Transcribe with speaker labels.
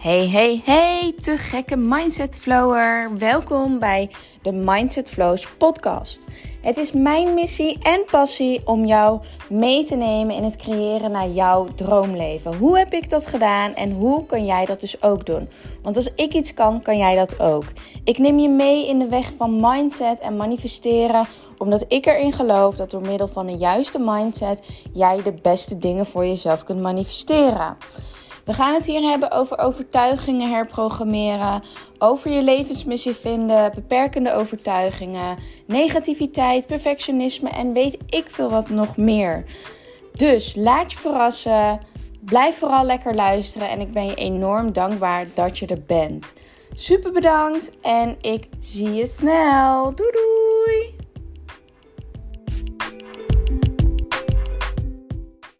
Speaker 1: Hey, hey, hey, te gekke Mindset Flower. Welkom bij de Mindset Flows podcast. Het is mijn missie en passie om jou mee te nemen in het creëren naar jouw droomleven. Hoe heb ik dat gedaan en hoe kan jij dat dus ook doen? Want als ik iets kan, kan jij dat ook. Ik neem je mee in de weg van mindset en manifesteren, omdat ik erin geloof dat door middel van een juiste mindset jij de beste dingen voor jezelf kunt manifesteren. We gaan het hier hebben over overtuigingen herprogrammeren, over je levensmissie vinden, beperkende overtuigingen, negativiteit, perfectionisme en weet ik veel wat nog meer. Dus laat je verrassen, blijf vooral lekker luisteren en ik ben je enorm dankbaar dat je er bent. Super bedankt en ik zie je snel. Doei doei!